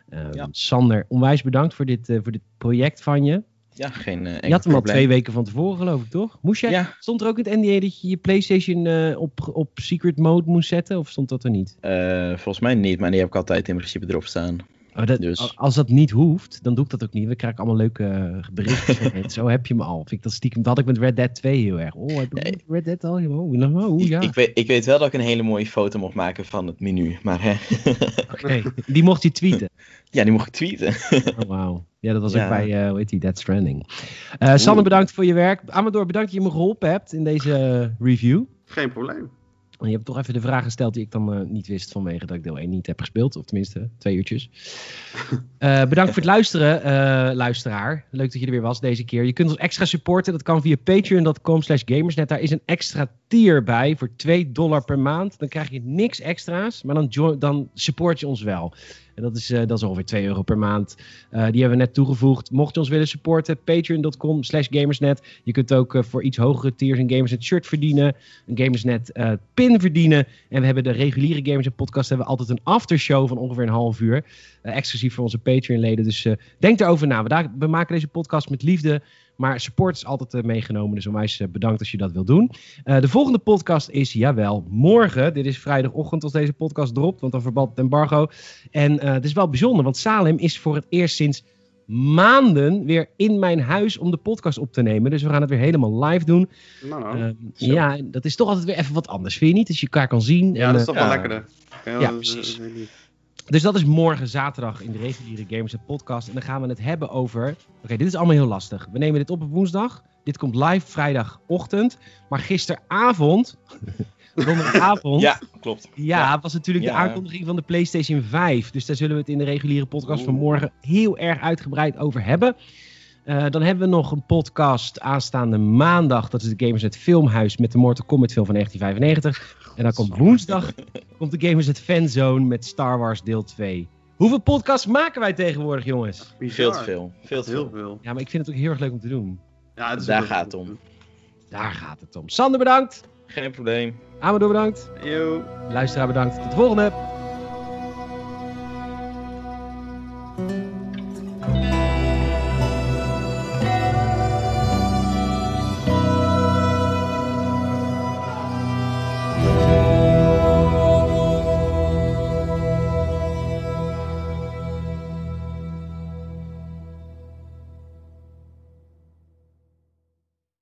Ehm, Ja. Sander, onwijs bedankt voor dit, eh, voor dit project van je. Ja, geen Je had hem al twee weken van tevoren, geloof ik, toch? Moest jij, Ja, Stond er ook in het NDA dat je je PlayStation op, op secret mode moest zetten? Of stond dat er niet? volgens mij niet, maar die heb ik altijd in principe erop staan. Dat, Dus- Als dat niet hoeft, dan doe ik dat ook niet. We krijgen allemaal leuke eh, hey, Zo heb je me al. Vind ik dat stiekem. Dat had ik met Red Dead 2 heel erg. Oh, heb ik Nee. met Red Dead al? Oh, nou, oh, Ik- ja. Ik, weet, ik weet wel dat ik een hele mooie foto mocht maken van het menu. Maar hè, Oké, Die mocht je tweeten. ja, die mocht ik tweeten. Oh, wauw. Ja, dat was Ja. ook bij, eh hoe heet die, Dead Stranding. Eh Sander, bedankt voor je werk. Amador, bedankt dat je me geholpen hebt in deze review. geen probleem. Je hebt toch even de vraag gesteld die ik dan eh, niet wist vanwege dat ik deel 1 niet heb gespeeld. Of tenminste, twee uurtjes. Eh, bedankt voor het luisteren, eh, luisteraar. Leuk dat je er weer was deze keer. Je kunt ons extra supporten. Dat kan via patreon.com slash gamersnet. Daar is een extra tier bij voor 2 dollar per maand. Dan krijg je niks extra's, maar dan, dan support je ons wel. En dat is, eh, dat is ongeveer 2 euro per maand. Eh, die hebben we net toegevoegd. Mocht je ons willen supporten, patreon.com slash gamersnet. Je kunt ook eh, voor iets hogere tiers een Gamersnet shirt verdienen. Een Gamersnet pin verdienen. En we hebben de reguliere Gamersnet podcast hebben we altijd een aftershow van ongeveer een half uur. Exclusief voor onze Patreon-leden. Dus eh, denk erover na. We maken deze podcast met liefde. Maar support is altijd eh, meegenomen. Dus onwijs eh, bedankt als je dat wilt doen. Eh, de volgende podcast is, jawel, morgen. Dit is vrijdagochtend als deze podcast dropt. Want dan verbalt het embargo. En eh, het is wel bijzonder. Want Salem is voor het eerst sinds maanden weer in mijn huis om de podcast op te nemen. Dus we gaan het weer helemaal live doen. Nou, nou. Ehm, ja, dat is toch altijd weer even wat anders. Vind je niet? Dat je elkaar kan zien. ja, en, dat is toch wel lekkerder. Ja, Ja, precies. Dus dat is morgen zaterdag in de reguliere Gamers Net podcast. En dan gaan we het hebben over... Oké, dit is allemaal heel lastig. We nemen dit op op woensdag. Dit komt live vrijdagochtend. Maar gisteravond... donderdagavond... ja, klopt. Ja, was natuurlijk de aankondiging van de PlayStation 5. Dus daar zullen we het in de reguliere podcast van morgen heel erg uitgebreid over hebben. Eh, dan hebben we nog een podcast aanstaande maandag. Dat is de Gamersnet Filmhuis met de Mortal Kombat film van 1995. En dan komt woensdag komt de Gamersnet Fanzone met Star Wars deel 2. Hoeveel podcasts maken wij tegenwoordig, jongens? Bizar. Veel te veel. Veel te veel. veel. Ja, maar ik vind het ook heel erg leuk om te doen. Ja, het is Daar gaat het om. Daar gaat het om. Sander bedankt. Geen probleem. Amador bedankt. Yo. Luisteraar bedankt. Tot de volgende.